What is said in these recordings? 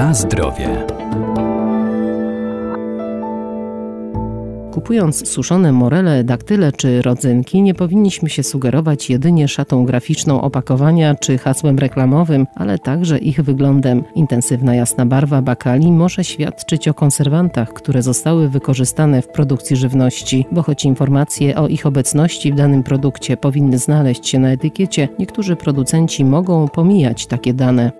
Na zdrowie. Kupując suszone morele, daktyle czy rodzynki, nie powinniśmy się sugerować jedynie szatą graficzną opakowania czy hasłem reklamowym, ale także ich wyglądem. Intensywna jasna barwa bakali może świadczyć o konserwantach, które zostały wykorzystane w produkcji żywności, bo choć informacje o ich obecności w danym produkcie powinny znaleźć się na etykiecie, niektórzy producenci mogą pomijać takie dane.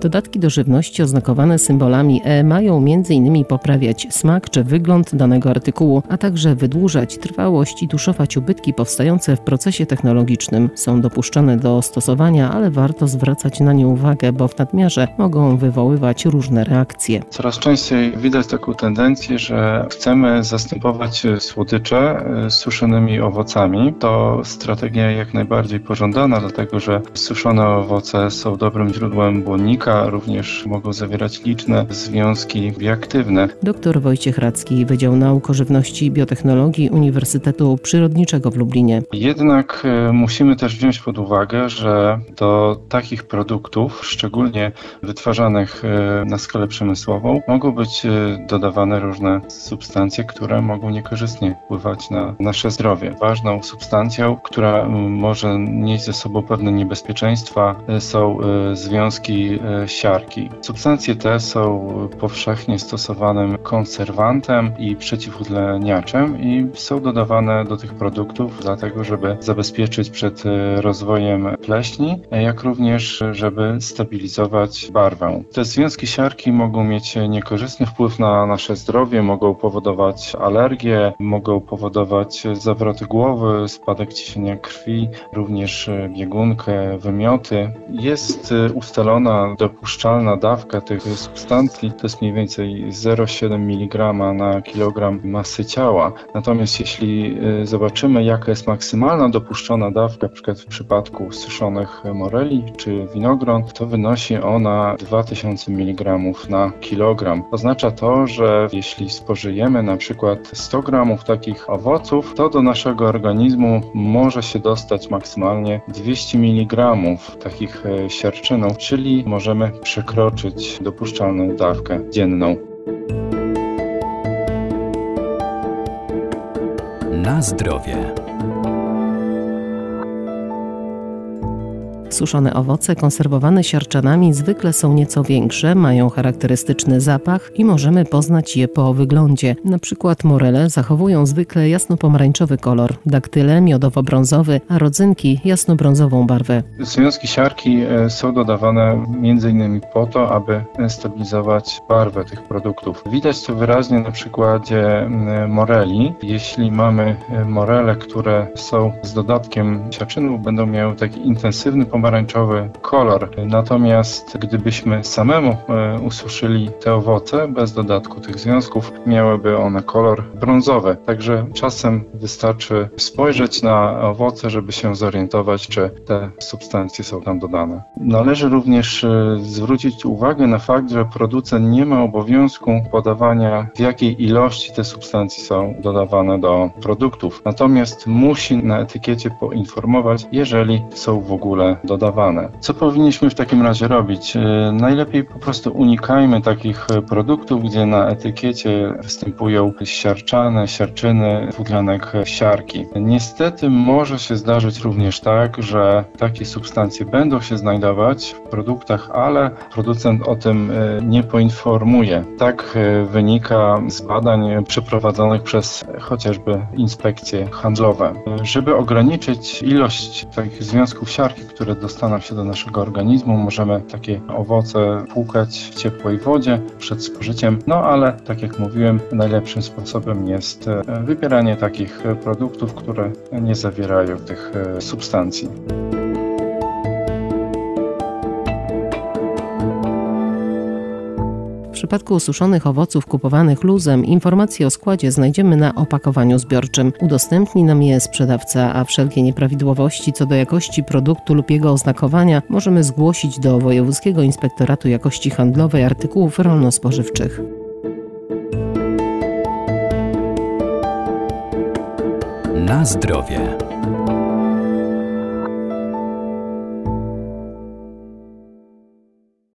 Dodatki do żywności oznakowane symbolami E mają m.in. poprawiać smak czy wygląd danego artykułu, a także wydłużać trwałość i tuszować ubytki powstające w procesie technologicznym. Są dopuszczone do stosowania, ale warto zwracać na nie uwagę, bo w nadmiarze mogą wywoływać różne reakcje. Coraz częściej widać taką tendencję, że chcemy zastępować słodycze e, suszonymi owocami. To strategia jak najbardziej pożądana, dlatego że suszone owoce są dobrym źródłem błonnika, również mogą zawierać liczne związki bioaktywne. Dr Wojciech Radzki, Wydział Nauk o Żywności i Biotechnologii Uniwersytetu Przyrodniczego w Lublinie. Jednak e, musimy też wziąć pod uwagę, że do takich produktów, szczególnie wytwarzanych e, na skalę przemysłową, mogą być e, dodawane różne substancje, które mogą niekorzystnie wpływać na nasze zdrowie. Ważną substancją, która może nieść ze sobą pewne niebezpieczeństwa, są związki siarki. Substancje te są powszechnie stosowanym konserwantem i przeciwutleniaczem i są dodawane do tych produktów dlatego, żeby zabezpieczyć przed e, rozwojem pleśni, jak również żeby stabilizować barwę. Te związki siarki mogą mieć niekorzystny wpływ na nasze zdrowie, mogą powodować alergie, mogą powodować zawroty głowy, spadek ciśnienia krwi, również biegunkę, wymioty. Jest e, ustalona do dopuszczalna dawka tych substancji to jest mniej więcej 0,7 mg na kilogram masy ciała. Natomiast jeśli y, zobaczymy, jaka jest maksymalna dopuszczona dawka, np. w przypadku suszonych moreli czy winogron, to wynosi ona 2000 mg na kilogram. Oznacza to, że jeśli spożyjemy przykład 100 gramów takich owoców, to do naszego organizmu może się dostać maksymalnie 200 mg takich e, siarczynów, czyli możemy przekroczyć dopuszczalną dawkę dzienną. Na zdrowie. Suszone owoce konserwowane siarczanami zwykle są nieco większe, mają charakterystyczny zapach i możemy poznać je po wyglądzie. Na przykład morele zachowują zwykle jasno-pomarańczowy kolor, daktyle miodowo-brązowy, a rodzynki jasno-brązową barwę. Związki siarki e, są dodawane m.in. po to, aby stabilizować barwę tych produktów. Widać to wyraźnie na przykładzie moreli. Jeśli mamy e, morele, które są z dodatkiem siarczynu, będą miały taki intensywny pomarańczowy pomarańczowy kolor. Natomiast gdybyśmy samemu e, ususzyli te owoce bez dodatku tych związków, miałyby one kolor brązowy. Także czasem wystarczy spojrzeć na owoce, żeby się zorientować, czy te substancje są tam dodane. Należy również e, zwrócić uwagę na fakt, że producent nie ma obowiązku podawania, w jakiej ilości te substancje są dodawane do produktów. Natomiast musi na etykiecie poinformować, jeżeli są w ogóle dodawane. Co powinniśmy w takim razie robić? E, najlepiej po prostu unikajmy takich e, produktów, gdzie na etykiecie występują siarczane, siarczyny, dwutlenek siarki. Niestety może się zdarzyć również tak, że takie substancje będą się znajdować w produktach, ale producent o tym nie poinformuje. Tak wynika z badań przeprowadzonych przez chociażby inspekcje handlowe. Żeby ograniczyć ilość takich związków siarki, które dostaną się do naszego organizmu. Możemy takie owoce płukać w ciepłej wodzie przed spożyciem, no ale tak jak mówiłem, najlepszym sposobem jest e, wybieranie takich produktów, które nie zawierają tych e, substancji. Przypadku ususzonych owoców kupowanych luzem informacje o składzie znajdziemy na opakowaniu zbiorczym. Udostępni nam je sprzedawca, a wszelkie nieprawidłowości co do jakości produktu lub jego oznakowania możemy zgłosić do Wojewódzkiego Inspektoratu Jakości Handlowej Artykułów Rolno-Spożywczych. Na zdrowie.